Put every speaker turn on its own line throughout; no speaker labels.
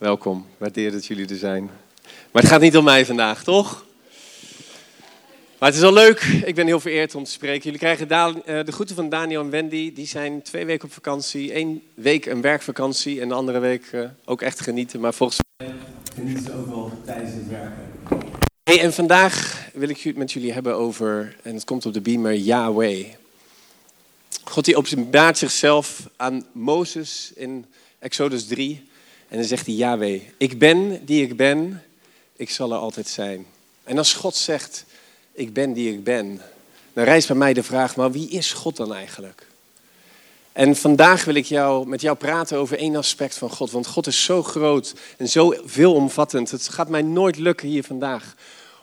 Welkom, waardeer dat jullie er zijn. Maar het gaat niet om mij vandaag, toch? Maar het is wel leuk, ik ben heel vereerd om te spreken. Jullie krijgen eh, de groeten van Daniel en Wendy. Die zijn twee weken op vakantie. Eén week een werkvakantie en de andere week eh, ook echt genieten. Maar volgens mij genieten ze ook wel tijdens het werken. Hey, en vandaag wil ik het met jullie hebben over, en het komt op de beamer, Yahweh. God die openbaart zichzelf aan Mozes in Exodus 3. En dan zegt hij, Yahweh, ik ben die ik ben, ik zal er altijd zijn. En als God zegt, ik ben die ik ben, dan rijst bij mij de vraag, maar wie is God dan eigenlijk? En vandaag wil ik jou, met jou praten over één aspect van God. Want God is zo groot en zo veelomvattend. Het gaat mij nooit lukken hier vandaag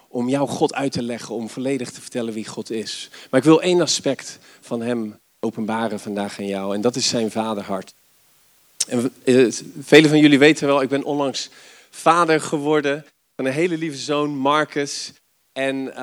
om jouw God uit te leggen, om volledig te vertellen wie God is. Maar ik wil één aspect van Hem openbaren vandaag aan jou. En dat is zijn vaderhart. En uh, velen van jullie weten wel, ik ben onlangs vader geworden van een hele lieve zoon, Marcus. En uh,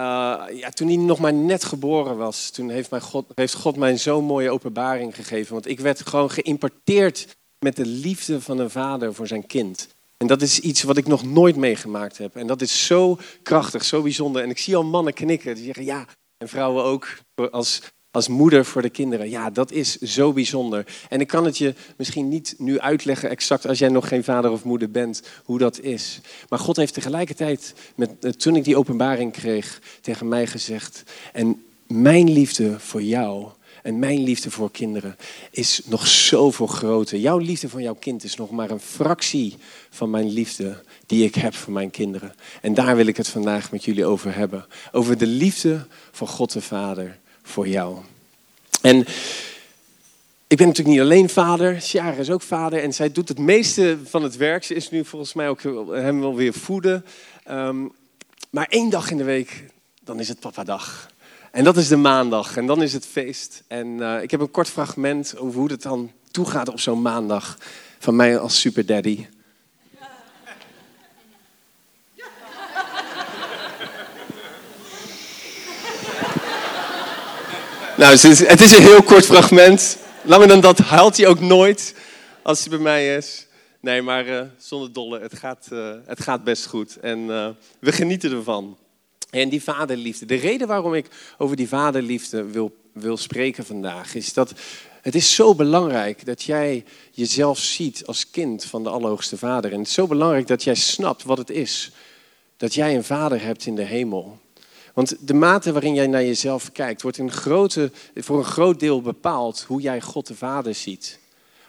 ja, toen hij nog maar net geboren was, toen heeft, mijn God, heeft God mij zo'n mooie openbaring gegeven. Want ik werd gewoon geïmporteerd met de liefde van een vader voor zijn kind. En dat is iets wat ik nog nooit meegemaakt heb. En dat is zo krachtig, zo bijzonder. En ik zie al mannen knikken, die zeggen ja, en vrouwen ook, als als moeder voor de kinderen. Ja, dat is zo bijzonder. En ik kan het je misschien niet nu uitleggen exact als jij nog geen vader of moeder bent, hoe dat is. Maar God heeft tegelijkertijd, met, eh, toen ik die openbaring kreeg, tegen mij gezegd, en mijn liefde voor jou en mijn liefde voor kinderen is nog zoveel groter. Jouw liefde voor jouw kind is nog maar een fractie van mijn liefde die ik heb voor mijn kinderen. En daar wil ik het vandaag met jullie over hebben. Over de liefde van God de Vader voor jou. En ik ben natuurlijk niet alleen vader, Sjara is ook vader en zij doet het meeste van het werk. Ze is nu volgens mij ook hem wel weer voeden. Um, maar één dag in de week, dan is het papadag. En dat is de maandag en dan is het feest. En uh, ik heb een kort fragment over hoe het dan toegaat op zo'n maandag van mij als superdaddy. Nou, het is, het is een heel kort fragment. Langer dan dat haalt hij ook nooit als hij bij mij is. Nee, maar uh, zonder dolle, het gaat, uh, het gaat best goed. En uh, we genieten ervan. En die vaderliefde. De reden waarom ik over die vaderliefde wil, wil spreken vandaag is dat het is zo belangrijk dat jij jezelf ziet als kind van de Allerhoogste Vader. En het is zo belangrijk dat jij snapt wat het is dat jij een vader hebt in de hemel. Want de mate waarin jij naar jezelf kijkt, wordt grote, voor een groot deel bepaald hoe jij God de Vader ziet.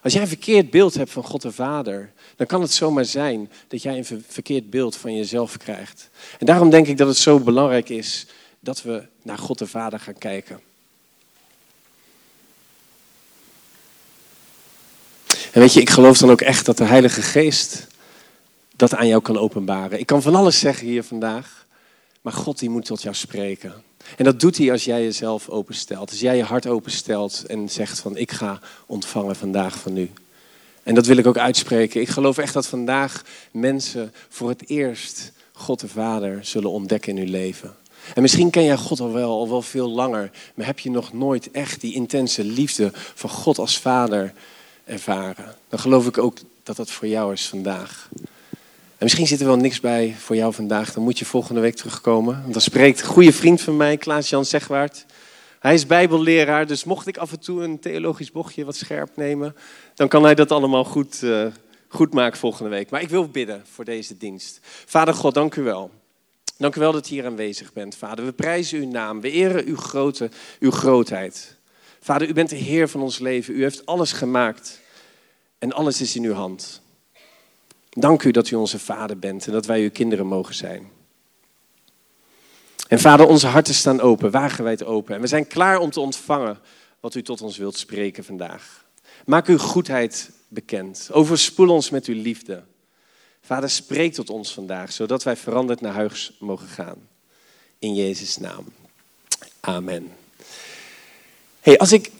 Als jij een verkeerd beeld hebt van God de Vader, dan kan het zomaar zijn dat jij een verkeerd beeld van jezelf krijgt. En daarom denk ik dat het zo belangrijk is dat we naar God de Vader gaan kijken. En weet je, ik geloof dan ook echt dat de Heilige Geest dat aan jou kan openbaren. Ik kan van alles zeggen hier vandaag. Maar God die moet tot jou spreken. En dat doet hij als jij jezelf openstelt. Als jij je hart openstelt en zegt van ik ga ontvangen vandaag van u. En dat wil ik ook uitspreken. Ik geloof echt dat vandaag mensen voor het eerst God de Vader zullen ontdekken in hun leven. En misschien ken jij God al wel, al wel veel langer, maar heb je nog nooit echt die intense liefde van God als Vader ervaren. Dan geloof ik ook dat dat voor jou is vandaag. En misschien zit er wel niks bij voor jou vandaag. Dan moet je volgende week terugkomen. Want dan spreekt een goede vriend van mij, Klaas-Jan Zegwaard. Hij is bijbelleraar, dus mocht ik af en toe een theologisch bochtje wat scherp nemen, dan kan hij dat allemaal goed, uh, goed maken volgende week. Maar ik wil bidden voor deze dienst. Vader God, dank u wel. Dank u wel dat u hier aanwezig bent, Vader. We prijzen uw naam, we eren uw, grote, uw grootheid. Vader, u bent de Heer van ons leven. U heeft alles gemaakt en alles is in uw hand. Dank u dat u onze vader bent en dat wij uw kinderen mogen zijn. En vader, onze harten staan open, wagenwijd open. En we zijn klaar om te ontvangen wat u tot ons wilt spreken vandaag. Maak uw goedheid bekend. Overspoel ons met uw liefde. Vader, spreek tot ons vandaag, zodat wij veranderd naar huis mogen gaan. In Jezus' naam. Amen. Hey, als ik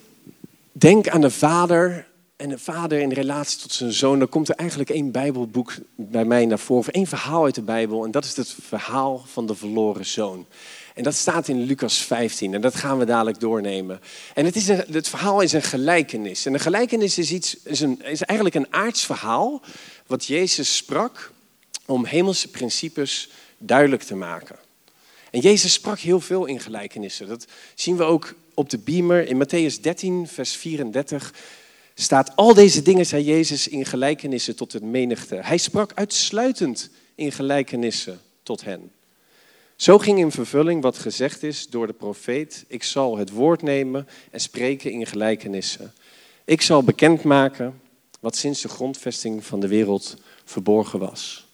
denk aan de Vader, en een vader in relatie tot zijn zoon, dan komt er eigenlijk één Bijbelboek bij mij naar voren, één verhaal uit de Bijbel. En dat is het verhaal van de verloren zoon. En dat staat in Lucas 15 en dat gaan we dadelijk doornemen. En het, is het verhaal is een gelijkenis. En een gelijkenis is, iets, is, een, is eigenlijk een aards verhaal wat Jezus sprak om hemelse principes duidelijk te maken. En Jezus sprak heel veel in gelijkenissen. Dat zien we ook op de beamer. In Matthäus 13, vers 34 staat: Al deze dingen zei Jezus in gelijkenissen tot het menigte. Hij sprak uitsluitend in gelijkenissen tot hen. Zo ging in vervulling wat gezegd is door de profeet: Ik zal het woord nemen en spreken in gelijkenissen. Ik zal bekendmaken wat sinds de grondvesting van de wereld verborgen was.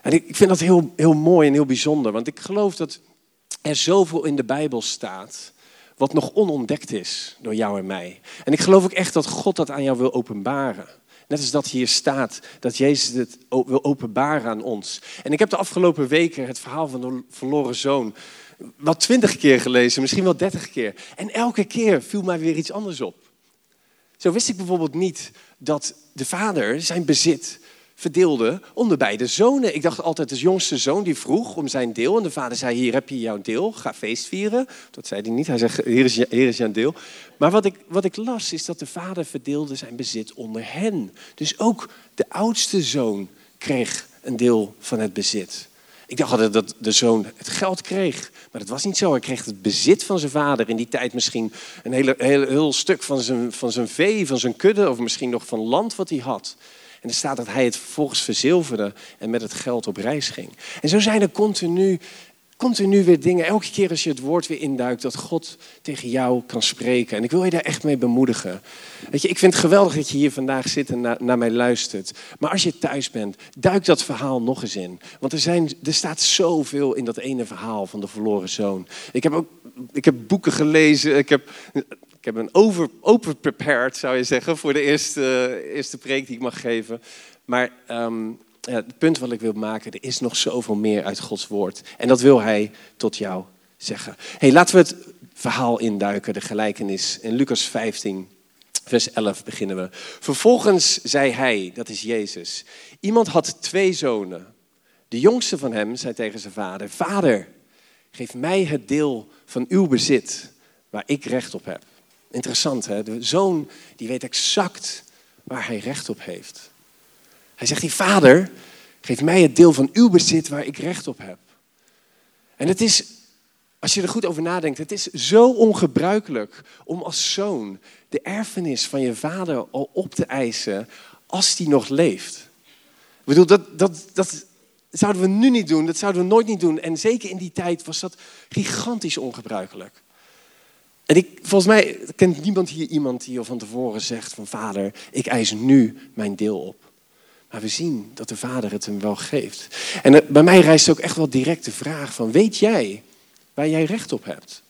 En ik vind dat heel, heel mooi en heel bijzonder, want ik geloof dat er zoveel in de Bijbel staat wat nog onontdekt is door jou en mij. En ik geloof ook echt dat God dat aan jou wil openbaren. Net als dat hier staat, dat Jezus het wil openbaren aan ons. En ik heb de afgelopen weken het verhaal van de verloren zoon wel twintig keer gelezen, misschien wel dertig keer. En elke keer viel mij weer iets anders op. Zo wist ik bijvoorbeeld niet dat de vader zijn bezit verdeelde onder beide zonen. Ik dacht altijd, de jongste zoon die vroeg om zijn deel. En de vader zei, hier heb je jouw deel, ga feest vieren. Dat zei hij niet, hij zei, hier is, hier is jouw deel. Maar wat ik, wat ik las, is dat de vader verdeelde zijn bezit onder hen. Dus ook de oudste zoon kreeg een deel van het bezit. Ik dacht altijd dat de zoon het geld kreeg. Maar dat was niet zo. Hij kreeg het bezit van zijn vader. In die tijd misschien een hele, heel, heel stuk van zijn, van zijn vee, van zijn kudde. Of misschien nog van land wat hij had. En er staat dat hij het vervolgens verzilverde en met het geld op reis ging. En zo zijn er continu, continu weer dingen. Elke keer als je het woord weer induikt, dat God tegen jou kan spreken. En ik wil je daar echt mee bemoedigen. Weet je, ik vind het geweldig dat je hier vandaag zit en naar mij luistert. Maar als je thuis bent, duik dat verhaal nog eens in. Want er, zijn, er staat zoveel in dat ene verhaal van de verloren zoon. Ik heb ook ik heb boeken gelezen. Ik heb ik heb een over, prepared, zou je zeggen, voor de eerste, eerste preek die ik mag geven. Maar ja, het punt wat ik wil maken, er is nog zoveel meer uit Gods woord. En dat wil hij tot jou zeggen. Hey, laten we het verhaal induiken, de gelijkenis. In Lucas 15, vers 11 beginnen we. Vervolgens zei hij, dat is Jezus, iemand had twee zonen. De jongste van hem zei tegen zijn vader, vader, geef mij het deel van uw bezit waar ik recht op heb. Interessant, hè? De zoon die weet exact waar hij recht op heeft. Hij zegt, die vader, geef mij het deel van uw bezit waar ik recht op heb. En het is, als je er goed over nadenkt, het is zo ongebruikelijk om als zoon de erfenis van je vader al op te eisen als die nog leeft. Ik bedoel, dat, dat, dat zouden we nu niet doen, dat zouden we nooit niet doen. En zeker in die tijd was dat gigantisch ongebruikelijk. En ik, volgens mij kent niemand hier iemand die al van tevoren zegt van vader, ik eis nu mijn deel op. Maar we zien dat de vader het hem wel geeft. En bij mij rijst ook echt wel direct de vraag van, weet jij waar jij recht op hebt?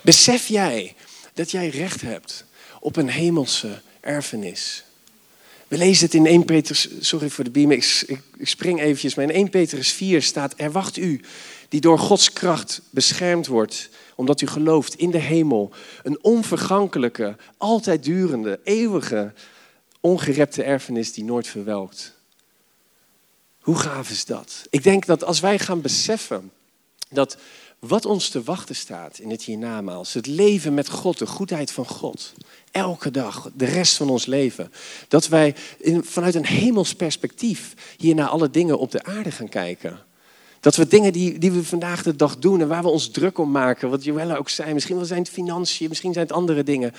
Besef jij dat jij recht hebt op een hemelse erfenis? We lezen het in 1 Petrus, sorry voor de beam, ik, ik, spring eventjes, maar in 1 Petrus 4 staat, er wacht u die door Gods kracht beschermd wordt omdat u gelooft in de hemel. Een onvergankelijke, altijd durende, eeuwige, ongerepte erfenis die nooit verwelkt. Hoe gaaf is dat? Ik denk dat als wij gaan beseffen dat wat ons te wachten staat in het hiernamaals, het leven met God, de goedheid van God, elke dag, de rest van ons leven, dat wij in, vanuit een hemels perspectief hier naar alle dingen op de aarde gaan kijken. Dat we dingen die, die we vandaag de dag doen en waar we ons druk om maken, wat Joella ook zei, misschien wel zijn het financiën, misschien zijn het andere dingen.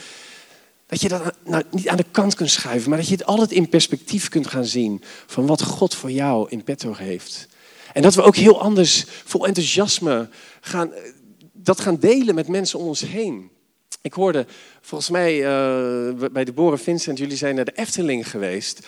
Dat je dat nou, niet aan de kant kunt schuiven, maar dat je het altijd in perspectief kunt gaan zien van wat God voor jou in petto heeft. En dat we ook heel anders, vol enthousiasme, gaan, dat gaan delen met mensen om ons heen. Ik hoorde volgens mij uh, bij Boren Vincent, jullie zijn naar de Efteling geweest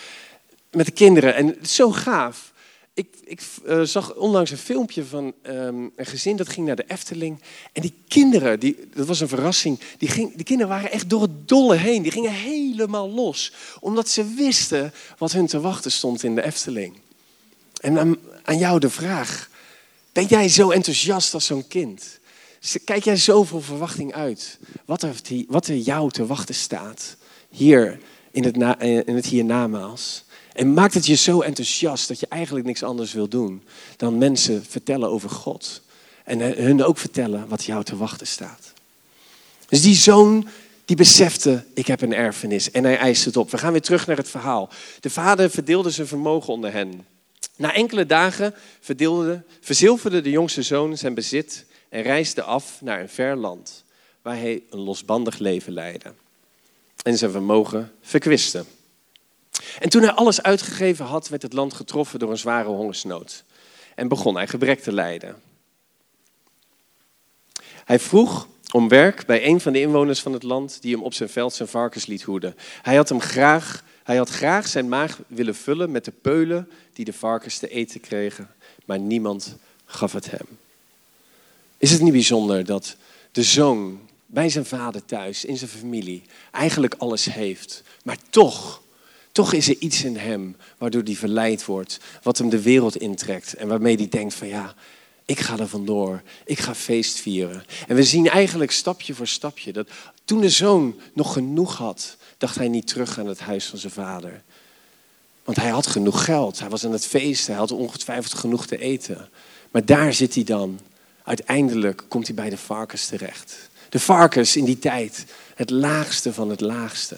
met de kinderen. En zo gaaf ik, ik uh, zag onlangs een filmpje van um, een gezin dat ging naar de Efteling. En die kinderen, die, dat was een verrassing, die, ging, die kinderen waren echt door het dolle heen. Die gingen helemaal los, omdat ze wisten wat hun te wachten stond in de Efteling. En aan, aan jou de vraag, ben jij zo enthousiast als zo'n kind? Kijk jij zoveel verwachting uit? Wat er, wat er jou te wachten staat hier in het, na, in het hiernamaals? En maakt het je zo enthousiast dat je eigenlijk niks anders wil doen dan mensen vertellen over God. En hun ook vertellen wat jou te wachten staat. Dus die zoon Die besefte, ik heb een erfenis en hij eist het op. We gaan weer terug naar het verhaal. De vader verdeelde zijn vermogen onder hen. Na enkele dagen verdeelde, verzilverde de jongste zoon zijn bezit en reisde af naar een ver land, waar hij een losbandig leven leidde en zijn vermogen verkwiste. En toen hij alles uitgegeven had, werd het land getroffen door een zware hongersnood en begon hij gebrek te lijden. Hij vroeg om werk bij een van de inwoners van het land die hem op zijn veld zijn varkens liet hoeden. Hij had, hem graag, hij had graag zijn maag willen vullen met de peulen die de varkens te eten kregen, maar niemand gaf het hem. Is het niet bijzonder dat de zoon bij zijn vader thuis, in zijn familie, eigenlijk alles heeft, maar toch, toch is er iets in hem waardoor hij verleid wordt, wat hem de wereld intrekt en waarmee hij denkt van ja, ik ga er vandoor. Ik ga feest vieren. En we zien eigenlijk stapje voor stapje dat toen de zoon nog genoeg had, dacht hij niet terug aan het huis van zijn vader. Want hij had genoeg geld. Hij was aan het feesten. Hij had ongetwijfeld genoeg te eten. Maar daar zit hij dan. Uiteindelijk komt hij bij de varkens terecht. De varkens in die tijd, het laagste van het laagste.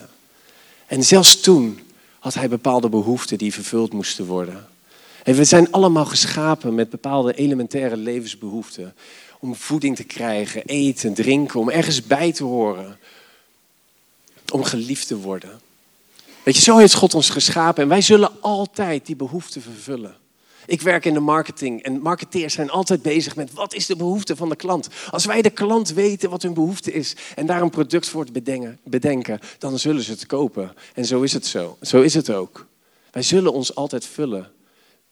En zelfs toen had hij bepaalde behoeften die vervuld moesten worden. En we zijn allemaal geschapen met bepaalde elementaire levensbehoeften. Om voeding te krijgen, eten, drinken, om ergens bij te horen. Om geliefd te worden. Weet je, zo heeft God ons geschapen en wij zullen altijd die behoeften vervullen. Ik werk in de marketing en marketeers zijn altijd bezig met wat is de behoefte van de klant. Als wij de klant weten wat hun behoefte is en daar een product voor bedenken, bedenken dan zullen ze het kopen. En zo is het zo. Zo is het ook. Wij zullen ons altijd vullen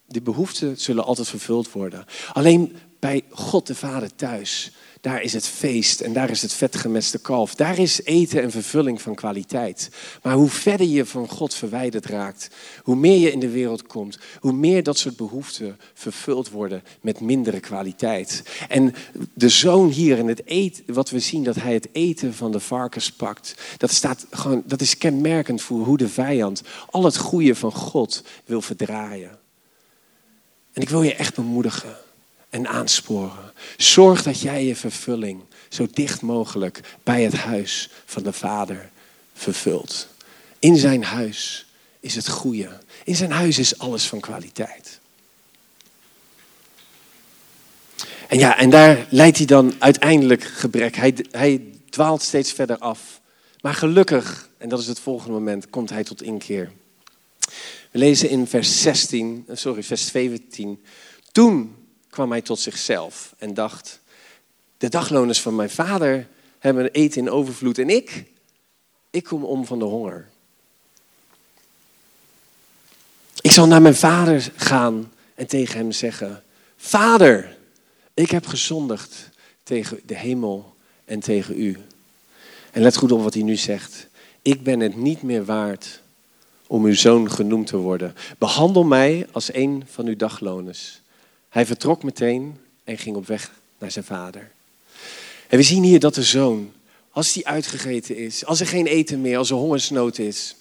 die behoeften zullen altijd vervuld worden. Alleen bij God de Vader thuis, daar is het feest en daar is het vetgemeste kalf. Daar is eten en vervulling van kwaliteit. Maar hoe verder je van God verwijderd raakt, hoe meer je in de wereld komt, hoe meer dat soort behoeften vervuld worden met mindere kwaliteit. En de zoon hier in het eten, wat we zien, dat hij het eten van de varkens pakt, dat, staat gewoon, dat is kenmerkend voor hoe de vijand al het goede van God wil verdraaien. En ik wil je echt bemoedigen en aansporen. Zorg dat jij je vervulling zo dicht mogelijk bij het huis van de Vader vervult. In zijn huis is het goede. In zijn huis is alles van kwaliteit. En ja, en daar leidt hij dan uiteindelijk gebrek. Hij, hij dwaalt steeds verder af. Maar gelukkig, en dat is het volgende moment, komt hij tot inkeer. We lezen in vers 16, eh, sorry, vers 17. Toen kwam hij tot zichzelf en dacht: De dagloners van mijn vader hebben eten in overvloed en ik, ik kom om van de honger. Ik zal naar mijn vader gaan en tegen hem zeggen: Vader, ik heb gezondigd tegen de hemel en tegen u. En let goed op wat hij nu zegt. Ik ben het niet meer waard om uw zoon genoemd te worden. Behandel mij als een van uw dagloners. Hij vertrok meteen en ging op weg naar zijn vader. En we zien hier dat de zoon, als hij uitgegeten is, als er geen eten meer, als er hongersnood is,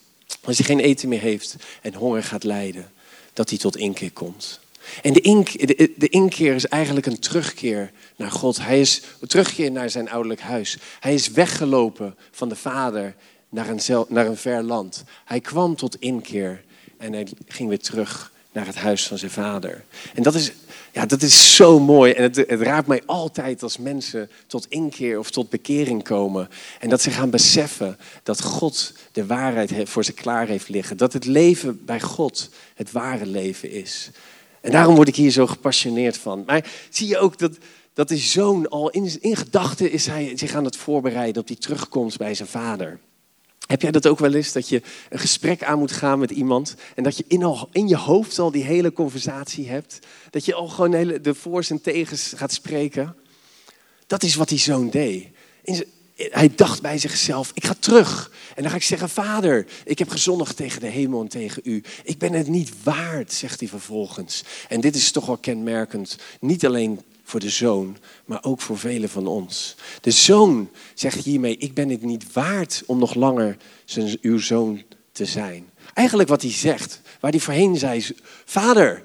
als hij geen eten meer heeft en honger gaat lijden, dat hij tot inkeer komt. En de, ink, de, inkeer is eigenlijk een terugkeer naar God. Hij is een terugkeer naar zijn ouderlijk huis. Hij is weggelopen van de vader naar een, naar een ver land. Hij kwam tot inkeer en hij ging weer terug naar het huis van zijn vader. En dat is, ja, dat is zo mooi. En het, het raakt mij altijd als mensen tot inkeer of tot bekering komen. En dat ze gaan beseffen dat God de waarheid voor ze klaar heeft liggen. Dat het leven bij God het ware leven is. En daarom word ik hier zo gepassioneerd van. Maar zie je ook dat, dat de zoon al in, in gedachten is hij zich aan het voorbereiden op hij terugkomt bij zijn vader. Heb jij dat ook wel eens, dat je een gesprek aan moet gaan met iemand en dat je in, al, in je hoofd al die hele conversatie hebt? Dat je al gewoon hele, de voor's en tegens gaat spreken? Dat is wat die zoon deed. hij dacht bij zichzelf, ik ga terug. En dan ga ik zeggen, vader, ik heb gezondigd tegen de hemel en tegen u. Ik ben het niet waard, zegt hij vervolgens. En dit is toch wel kenmerkend, niet alleen voor de zoon, maar ook voor velen van ons. De zoon zegt hiermee, ik ben het niet waard om nog langer zijn, uw zoon te zijn. Eigenlijk wat hij zegt, waar hij voorheen zei, vader,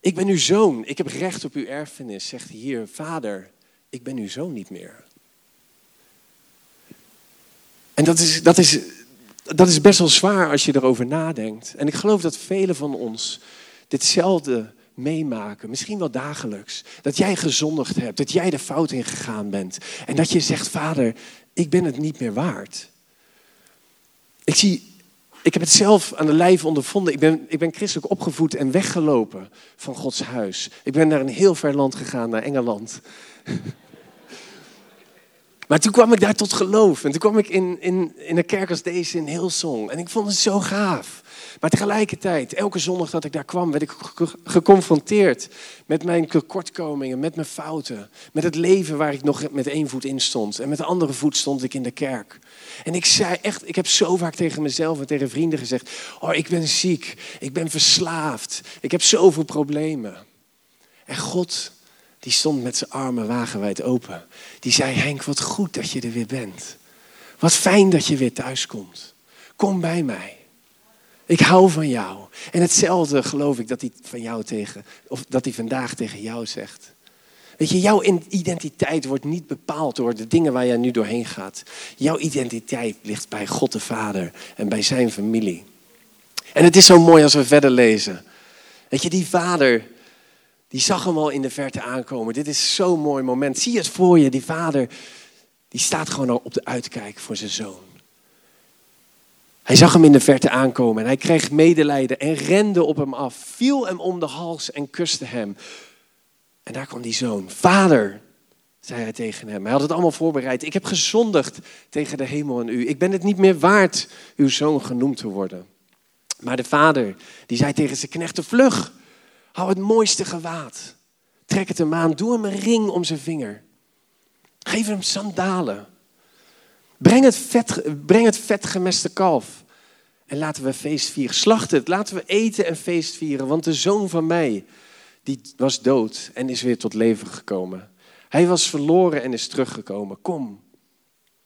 ik ben uw zoon, ik heb recht op uw erfenis, zegt hij hier, vader, ik ben uw zoon niet meer. En dat is, dat, is, dat is best wel zwaar als je erover nadenkt. En ik geloof dat velen van ons ditzelfde meemaken, misschien wel dagelijks. Dat jij gezondigd hebt, dat jij de fout ingegaan bent. En dat je zegt, vader, ik ben het niet meer waard. Ik, zie, ik heb het zelf aan de lijf ondervonden. Ik ben, ik ben christelijk opgevoed en weggelopen van Gods huis. Ik ben naar een heel ver land gegaan, naar Engeland. Maar toen kwam ik daar tot geloof. En toen kwam ik in, in, in een kerk als deze in Hillsong. En ik vond het zo gaaf. Maar tegelijkertijd, elke zondag dat ik daar kwam, werd ik geconfronteerd met mijn tekortkomingen, met mijn fouten. Met het leven waar ik nog met één voet in stond. En met de andere voet stond ik in de kerk. En ik zei echt, ik heb zo vaak tegen mezelf en tegen vrienden gezegd: Oh, ik ben ziek, ik ben verslaafd, ik heb zoveel problemen. En God, die stond met zijn armen wagenwijd open. Die zei: Henk, wat goed dat je er weer bent. Wat fijn dat je weer thuis komt. Kom bij mij. Ik hou van jou. En hetzelfde geloof ik dat hij van jou tegen, of dat hij vandaag tegen jou zegt. Weet je, jouw identiteit wordt niet bepaald door de dingen waar jij nu doorheen gaat. Jouw identiteit ligt bij God de Vader en bij zijn familie. En het is zo mooi als we verder lezen. Weet je, die vader, die zag hem al in de verte aankomen. Dit is zo'n mooi moment. Zie het voor je, die vader, die staat gewoon al op de uitkijk voor zijn zoon. Hij zag hem in de verte aankomen en hij kreeg medelijden en rende op hem af, viel hem om de hals en kuste hem. En daar kwam die zoon. Vader, zei hij tegen hem. Hij had het allemaal voorbereid. Ik heb gezondigd tegen de hemel en u. Ik ben het niet meer waard uw zoon genoemd te worden. Maar de vader, die zei tegen zijn knechten, vlug, hou het mooiste gewaad. Trek het hem aan, doe hem een ring om zijn vinger. Geef hem sandalen. Breng het, vet, breng het vetgemeste kalf. En laten we feest vieren. Slacht het, laten we eten en feest vieren. Want de zoon van mij, die was dood en is weer tot leven gekomen. Hij was verloren en is teruggekomen. Kom.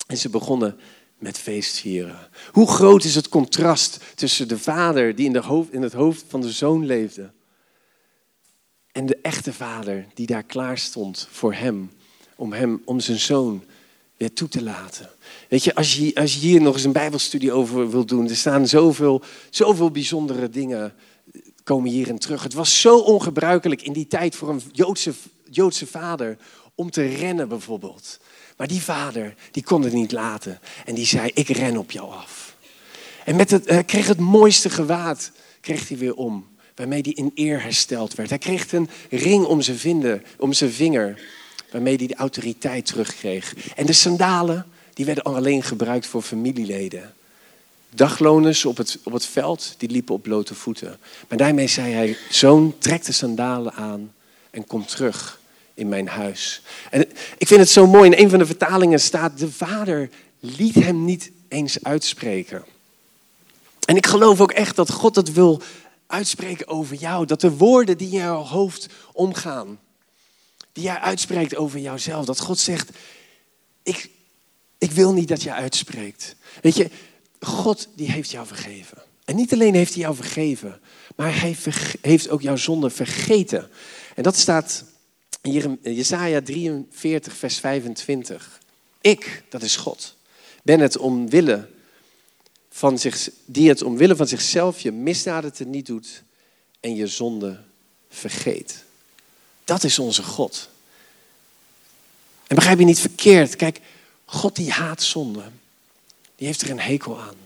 En ze begonnen met feestvieren. Hoe groot is het contrast tussen de vader die in, de in het hoofd van de zoon leefde. En de echte vader die daar klaar stond voor hem. Om, hem, om zijn zoon weer toe te laten. Weet je, als je, als je hier nog eens een bijbelstudie over wilt doen, er staan zoveel, zoveel bijzondere dingen komen hierin terug. Het was zo ongebruikelijk in die tijd voor een Joodse, Joodse vader om te rennen bijvoorbeeld. Maar die vader, die kon het niet laten. En die zei, ik ren op jou af. En met het, hij kreeg het mooiste gewaad, kreeg hij weer om. Waarmee hij in eer hersteld werd. Hij kreeg een ring om zijn, om zijn vinger. Waarmee hij de autoriteit terugkreeg. En de sandalen, die werden alleen gebruikt voor familieleden. Dagloners op het, op het veld, die liepen op blote voeten. Maar daarmee zei hij, zoon, trek de sandalen aan en kom terug in mijn huis. En ik vind het zo mooi, in een van de vertalingen staat, de vader liet hem niet eens uitspreken. En ik geloof ook echt dat God het wil uitspreken over jou. Dat de woorden die in jouw hoofd omgaan, die jij uitspreekt over jouzelf, dat God zegt, ik, ik wil niet dat je uitspreekt. Weet je, God die heeft jou vergeven. En niet alleen heeft hij jou vergeven, maar hij heeft ook jouw zonde vergeten. En dat staat hier in Jesaja 43, vers 25. Ik, dat is God, ben het omwille van zich, die het omwille van zichzelf je misdaden te niet doet en je zonde vergeet. Dat is onze God. En begrijp je niet verkeerd, kijk, God die haat zonde. Die heeft er een hekel aan.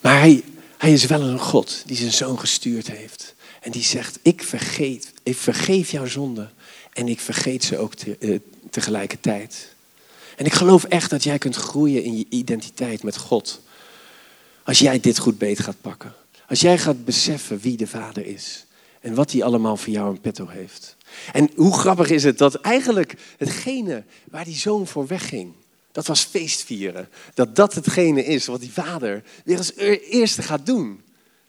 Maar hij, hij is wel een God die zijn zoon gestuurd heeft. En die zegt, ik vergeet, ik vergeef jouw zonde. En ik vergeet ze ook te, eh, tegelijkertijd. En ik geloof echt dat jij kunt groeien in je identiteit met God. Als jij dit goed beet gaat pakken. Als jij gaat beseffen wie de Vader is. En wat hij allemaal voor jou in petto heeft. En hoe grappig is het dat eigenlijk hetgene waar die zoon voor wegging, dat was feestvieren. Dat dat hetgene is wat die vader weer als eerste gaat doen.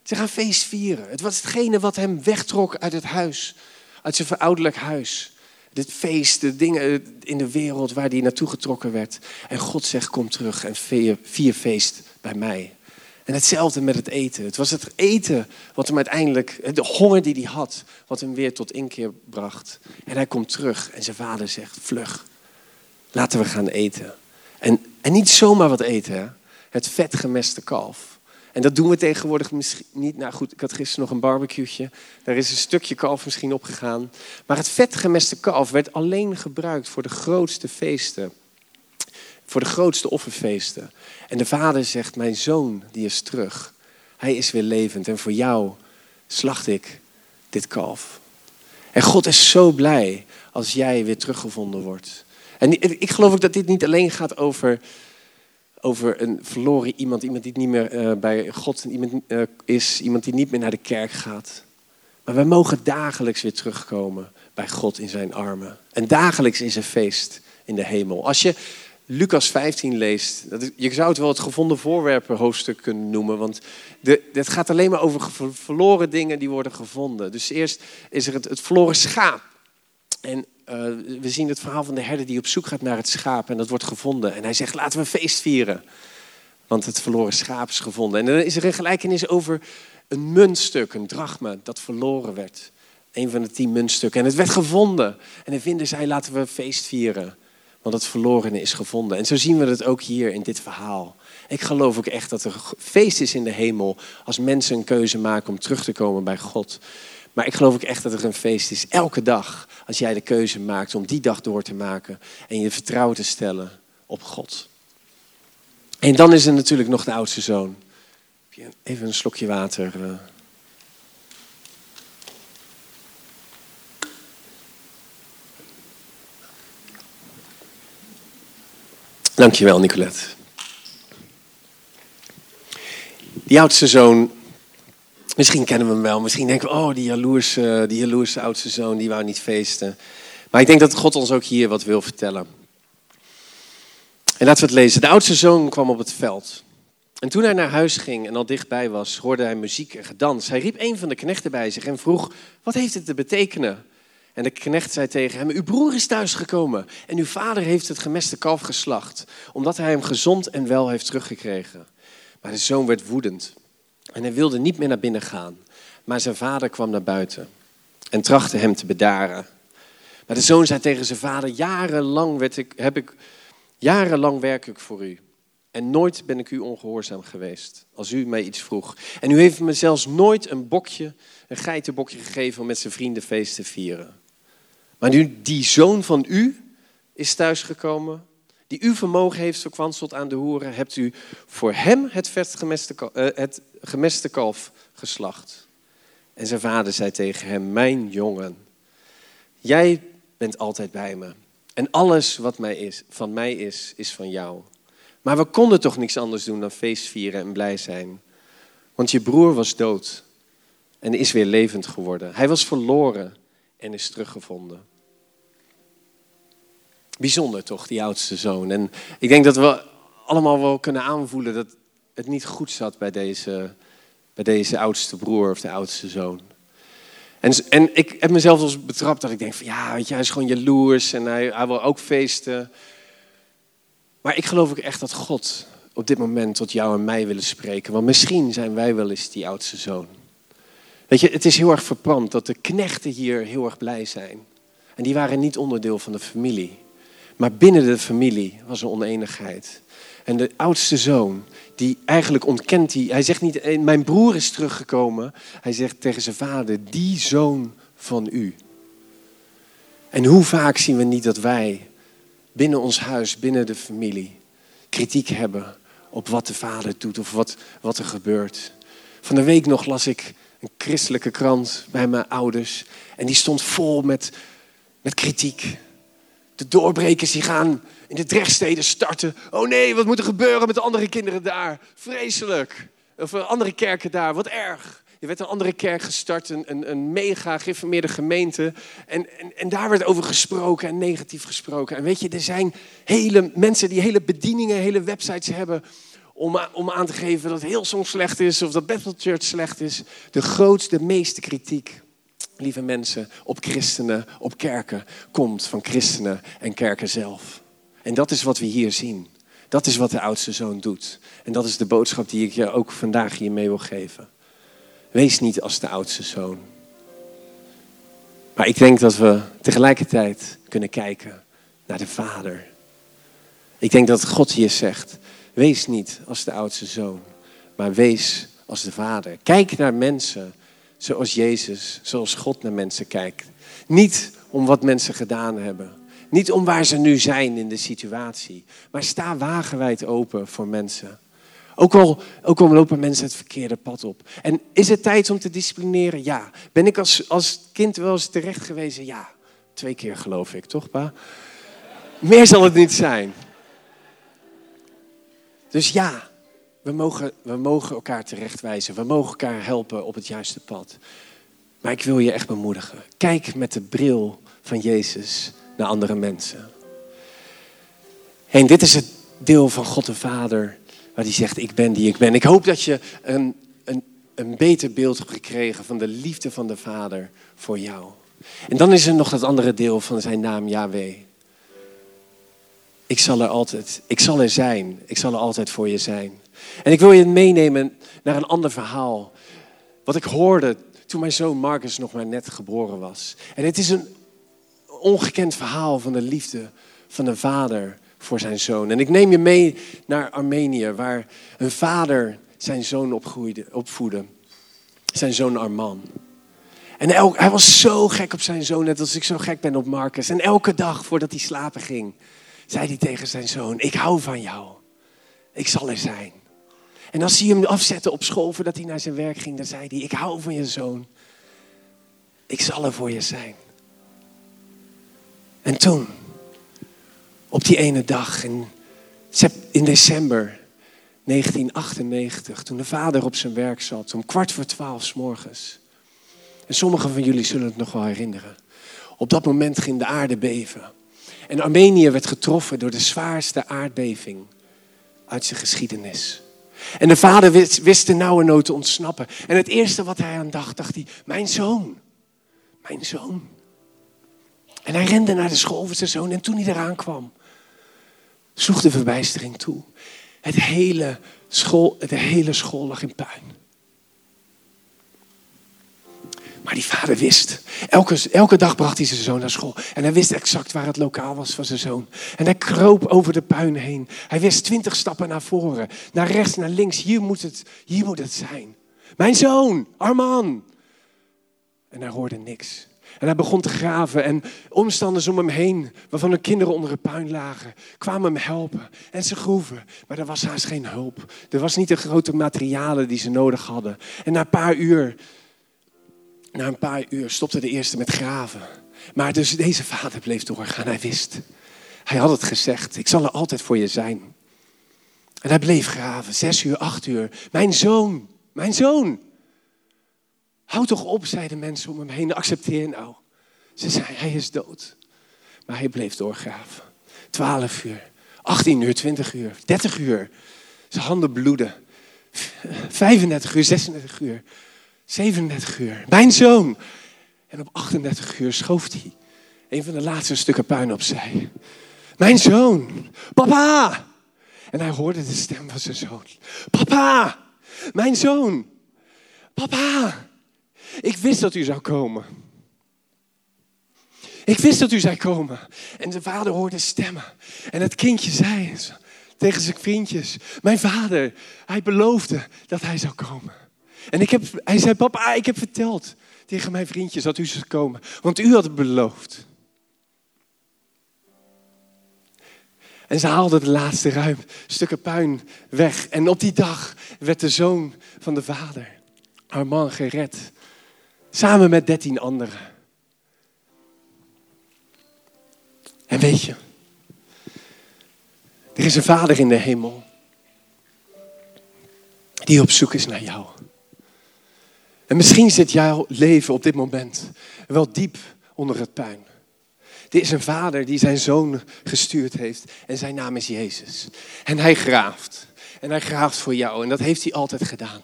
Ze gaan feestvieren. Het was hetgene wat hem wegtrok uit het huis, uit zijn verouderlijk huis. De dingen in de wereld waar hij naartoe getrokken werd. En God zegt, kom terug en vier feest bij mij. En hetzelfde met het eten. Het was het eten wat hem uiteindelijk, de honger die hij had, wat hem weer tot inkeer bracht. En hij komt terug en zijn vader zegt, vlug, laten we gaan eten. En En niet zomaar wat eten, hè? het vetgemeste kalf. En dat doen we tegenwoordig misschien niet. Nou goed, ik had gisteren nog een barbecueetje. Daar is een stukje kalf misschien opgegaan. Maar het vetgemeste kalf werd alleen gebruikt voor de grootste feesten. Voor de grootste offerfeesten. En de vader zegt, mijn zoon die is terug. Hij is weer levend. En voor jou slacht ik dit kalf. En God is zo blij als jij weer teruggevonden wordt. En ik geloof ook dat dit niet alleen gaat over, over een verloren iemand, iemand die niet meer uh, bij God iemand, uh, is, iemand die niet meer naar de kerk gaat. Maar we mogen dagelijks weer terugkomen bij God in zijn armen. En dagelijks is er feest in de hemel. Als je Lucas 15 leest, dat je zou het wel het gevonden voorwerpen hoofdstuk kunnen noemen, want de, het gaat alleen maar over verloren dingen die worden gevonden. Dus eerst is er het, het verloren schaap. En uh, we zien het verhaal van de herder die op zoek gaat naar het schaap en dat wordt gevonden. En hij zegt, laten we feest vieren, want het verloren schaap is gevonden. En dan is er een gelijkenis over een muntstuk, een drachma, dat verloren werd. Een van de tien muntstukken. En het werd gevonden. En de vinden zij, laten we feest vieren. Want het verlorene is gevonden. En zo zien we het ook hier in dit verhaal. Ik geloof ook echt dat er feest is in de hemel als mensen een keuze maken om terug te komen bij God. Maar ik geloof ook echt dat er een feest is elke dag als jij de keuze maakt om die dag door te maken en je vertrouwen te stellen op God. En dan is er natuurlijk nog de oudste zoon. Even een slokje water. Uh. Dankjewel, Nicolette. Die oudste zoon, misschien kennen we hem wel. Misschien denken we, oh, die jaloerse, die jaloerse oudste zoon, die wou niet feesten. Maar ik denk dat God ons ook hier wat wil vertellen. En laten we het lezen. De oudste zoon kwam op het veld. En toen hij naar huis ging en al dichtbij was, hoorde hij muziek en gedans. Hij riep een van de knechten bij zich en vroeg, wat heeft het te betekenen? En de knecht zei tegen hem, uw broer is thuisgekomen en uw vader heeft het gemeste kalf geslacht, omdat hij hem gezond en wel heeft teruggekregen. Maar de zoon werd woedend en hij wilde niet meer naar binnen gaan. Maar zijn vader kwam naar buiten en trachtte hem te bedaren. Maar de zoon zei tegen zijn vader, jarenlang, werd ik, heb ik, jarenlang werk ik voor u. En nooit ben ik u ongehoorzaam geweest als u mij iets vroeg. En u heeft me zelfs nooit een bokje, een geitenbokje gegeven om met zijn vrienden feest te vieren. Maar nu die zoon van u is thuisgekomen, die uw vermogen heeft verkwanseld aan de hoeren, hebt u voor hem het, gemeste, uh, het gemeste kalf geslacht. En zijn vader zei tegen hem, mijn jongen, jij bent altijd bij me. En alles wat mij is, van mij is, is van jou. Maar we konden toch niks anders doen dan feest vieren en blij zijn. Want je broer was dood en is weer levend geworden. Hij was verloren en is teruggevonden. Bijzonder toch, die oudste zoon. En ik denk dat we allemaal wel kunnen aanvoelen dat het niet goed zat bij deze, bij deze oudste broer of de oudste zoon. En, en ik heb mezelf als betrapt dat ik denk van ja, weet je, hij is gewoon jaloers en hij, hij wil ook feesten. Maar ik geloof ook echt dat God op dit moment tot jou en mij willen spreken. Want misschien zijn wij wel eens die oudste zoon. Weet je, het is heel erg verbrand dat de knechten hier heel erg blij zijn. En die waren niet onderdeel van de familie. Maar binnen de familie was er oneenigheid. En de oudste zoon, die eigenlijk ontkent, die, hij zegt niet, eh, mijn broer is teruggekomen. Hij zegt tegen zijn vader, die zoon van u. En hoe vaak zien we niet dat wij binnen ons huis, binnen de familie, kritiek hebben op wat de vader doet of wat, wat er gebeurt. Van de week nog las ik een christelijke krant bij mijn ouders en die stond vol met, met kritiek. De doorbrekers die gaan in de drechtsteden starten. Oh nee, wat moet er gebeuren met de andere kinderen daar? Vreselijk. Of eh, andere kerken daar, wat erg. Er werd een andere kerk gestart, een, een, een mega geïnformeerde gemeente. En, en, en, daar werd over gesproken en negatief gesproken. En weet je, er zijn hele mensen die hele bedieningen, hele websites hebben om, om aan te geven dat Hillsong slecht is of dat Bethel Church slecht is. De grootste, meeste kritiek, lieve mensen, op christenen, op kerken, komt van christenen en kerken zelf. En dat is wat we hier zien. Dat is wat de oudste zoon doet. En dat is de boodschap die ik je ook vandaag hier mee wil geven. Wees niet als de oudste zoon. Maar ik denk dat we tegelijkertijd kunnen kijken naar de Vader. Ik denk dat God hier zegt, wees niet als de oudste zoon, maar wees als de vader. Kijk naar mensen zoals Jezus, zoals God naar mensen kijkt. Niet om wat mensen gedaan hebben. Niet om waar ze nu zijn in de situatie. Maar sta wagenwijd open voor mensen. Ook al, ook al lopen mensen het verkeerde pad op. En is het tijd om te disciplineren? Ja. Ben ik als, als kind wel eens terecht geweest? Ja. Twee keer geloof ik, toch pa? Meer zal het niet zijn. Dus ja, we mogen, we mogen elkaar terechtwijzen. We mogen elkaar helpen op het juiste pad. Maar ik wil je echt bemoedigen. Kijk met de bril van Jezus naar andere mensen. En dit is het deel van God de Vader waar hij zegt, ik ben die ik ben. Ik hoop dat je een, een, een beter beeld hebt gekregen van de liefde van de Vader voor jou. En dan is er nog dat andere deel van zijn naam Yahweh. Ik zal er altijd, ik zal er zijn. Ik zal er altijd voor je zijn. En ik wil je meenemen naar een ander verhaal. Wat ik hoorde toen mijn zoon Marcus nog maar net geboren was. En het is een ongekend verhaal van de liefde van een vader voor zijn zoon. En ik neem je mee naar Armenië, waar een vader zijn zoon opgroeide, opvoedde. Zijn zoon Arman. En hij was zo gek op zijn zoon, net als ik zo gek ben op Marcus. En elke dag voordat hij slapen ging, zei hij tegen zijn zoon: Ik hou van jou. Ik zal er zijn. En als hij hem afzette op school voordat hij naar zijn werk ging, dan zei hij: Ik hou van je zoon. Ik zal er voor je zijn. En toen, op die ene dag in, in december 1998, toen de vader op zijn werk zat, om kwart voor twaalf s morgens. En sommigen van jullie zullen het nog wel herinneren. Op dat moment ging de aarde beven. En Armenië werd getroffen door de zwaarste aardbeving uit zijn geschiedenis. En de vader wist, wist de nauwe nood te ontsnappen. En het eerste wat hij aan dacht, dacht hij, mijn zoon, mijn zoon. En hij rende naar de school van zijn zoon en toen hij eraan kwam, sloeg de verbijstering toe. Het hele school, de hele school lag in puin. Maar die vader wist. Elke, elke dag bracht hij zijn zoon naar school. En hij wist exact waar het lokaal was van zijn zoon. En hij kroop over de puin heen. Hij wist twintig stappen naar voren. Naar rechts, naar links. Hier moet het, hier moet het zijn. Mijn zoon, Arman. En hij hoorde niks. En hij begon te graven en omstanders om hem heen, waarvan de kinderen onder het puin lagen, kwamen hem helpen. En ze groeven, maar er was haast geen hulp. Er was niet de grote materialen die ze nodig hadden. En na een paar uur, na een paar uur stopte de eerste met graven. Maar dus deze vader bleef doorgaan, hij wist. Hij had het gezegd, ik zal er altijd voor je zijn. En hij bleef graven, zes uur, acht uur. Mijn zoon, mijn zoon. Houd toch op, zeiden mensen om hem heen. Accepteer nou. Ze zei, hij is dood. Maar hij bleef doorgraven. Twaalf uur, 18 uur, 20 uur, 30 uur. Zijn handen bloeden. 35 uur, 36 uur, 37 uur. Mijn zoon. En op 38 uur schoof hij een van de laatste stukken puin opzij. Mijn zoon, papa. En hij hoorde de stem van zijn zoon. Papa, mijn zoon, papa. Ik wist dat u zou komen. Ik wist dat u zou komen. En de vader hoorde stemmen. En het kindje zei tegen zijn vriendjes: Mijn vader, hij beloofde dat hij zou komen. En ik heb, hij zei: Papa, ik heb verteld tegen mijn vriendjes dat u zou komen. Want u had het beloofd. En ze haalden de laatste ruim stukken puin weg. En op die dag werd de zoon van de vader, Armand, gered. Samen met dertien anderen. En weet je, er is een vader in de hemel die op zoek is naar jou. En misschien zit jouw leven op dit moment wel diep onder het puin. Dit is een vader die zijn zoon gestuurd heeft en zijn naam is Jezus. En hij graaft. En hij graaft voor jou en dat heeft hij altijd gedaan.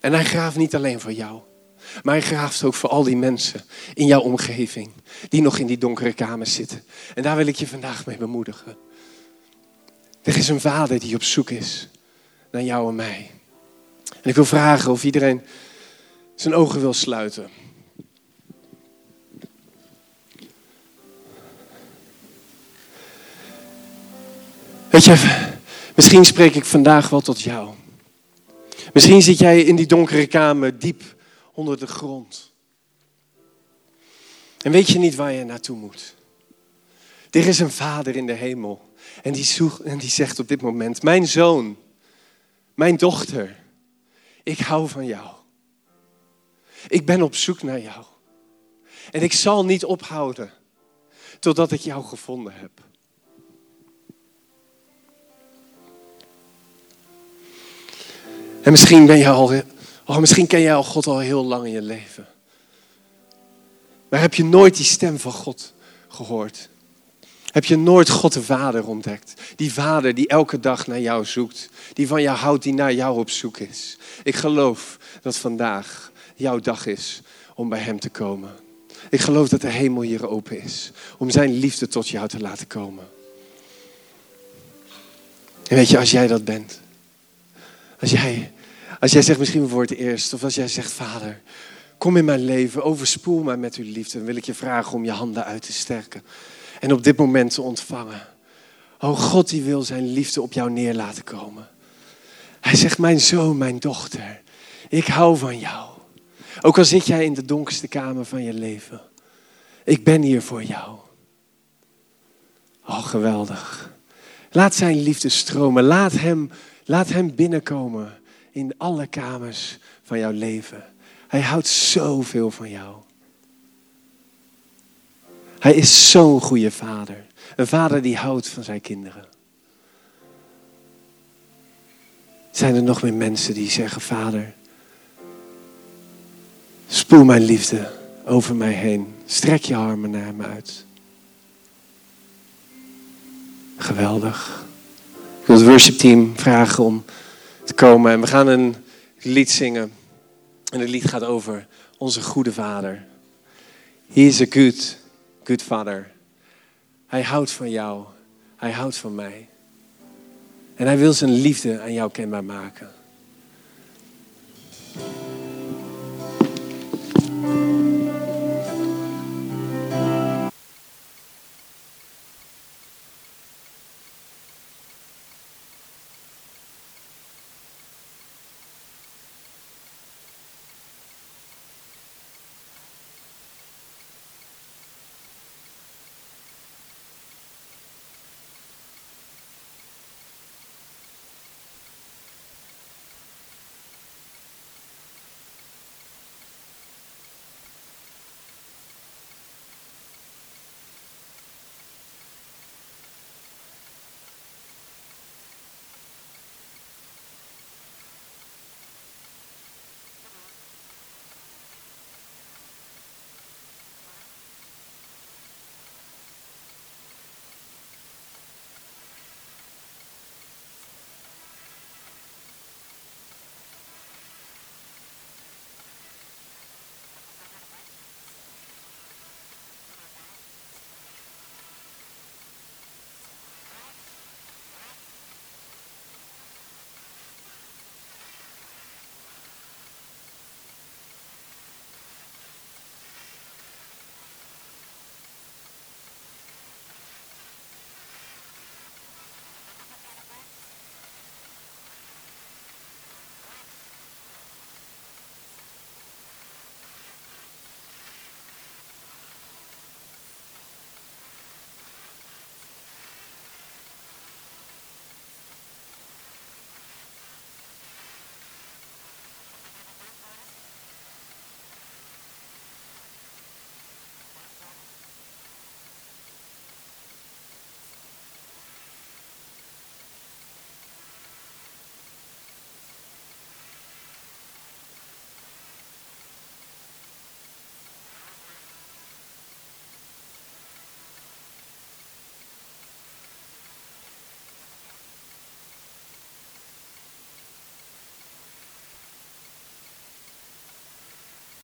En hij graaft niet alleen voor jou, maar hij graaft ook voor al die mensen in jouw omgeving die nog in die donkere kamers zitten. En daar wil ik je vandaag mee bemoedigen. Er is een vader die op zoek is naar jou en mij. En ik wil vragen of iedereen zijn ogen wil sluiten. Weet je, misschien spreek ik vandaag wel tot jou. Misschien zit jij in die donkere kamer diep onder de grond. En weet je niet waar je naartoe moet. Er is een vader in de hemel. En die, zoekt, en die zegt op dit moment, mijn zoon, mijn dochter, ik hou van jou. Ik ben op zoek naar jou. En ik zal niet ophouden totdat ik jou gevonden heb. En misschien ben je al, oh, misschien ken jij al God al heel lang in je leven. Maar heb je nooit die stem van God gehoord? Heb je nooit God de Vader ontdekt? Die Vader die elke dag naar jou zoekt. Die van jou houdt, die naar jou op zoek is. Ik geloof dat vandaag jouw dag is om bij Hem te komen. Ik geloof dat de hemel hier open is. Om Zijn liefde tot jou te laten komen. En weet je, als jij dat bent. Als jij, als jij zegt misschien voor het eerst. Of als jij zegt, Vader, kom in mijn leven. Overspoel mij met uw liefde. Dan wil ik je vragen om je handen uit te sterken en op dit moment te ontvangen. Oh God, die wil zijn liefde op jou neer laten komen. Hij zegt, mijn zoon, mijn dochter, ik hou van jou. Ook al zit jij in de donkerste kamer van je leven. Ik ben hier voor jou. Oh, geweldig. Laat zijn liefde stromen. Laat hem, laat hem binnenkomen in alle kamers van jouw leven. Hij houdt zoveel van jou. Hij is zo'n goede vader. Een vader die houdt van zijn kinderen. Zijn er nog meer mensen die zeggen, vader, spoel mijn liefde over mij heen. Strek je armen naar me uit. Geweldig. Ik wil het worshipteam vragen om te komen en we gaan een lied zingen. En het lied gaat over onze goede vader. He is a good good father. Hij houdt van jou. Hij houdt van mij. En hij wil zijn liefde aan jou kenbaar maken.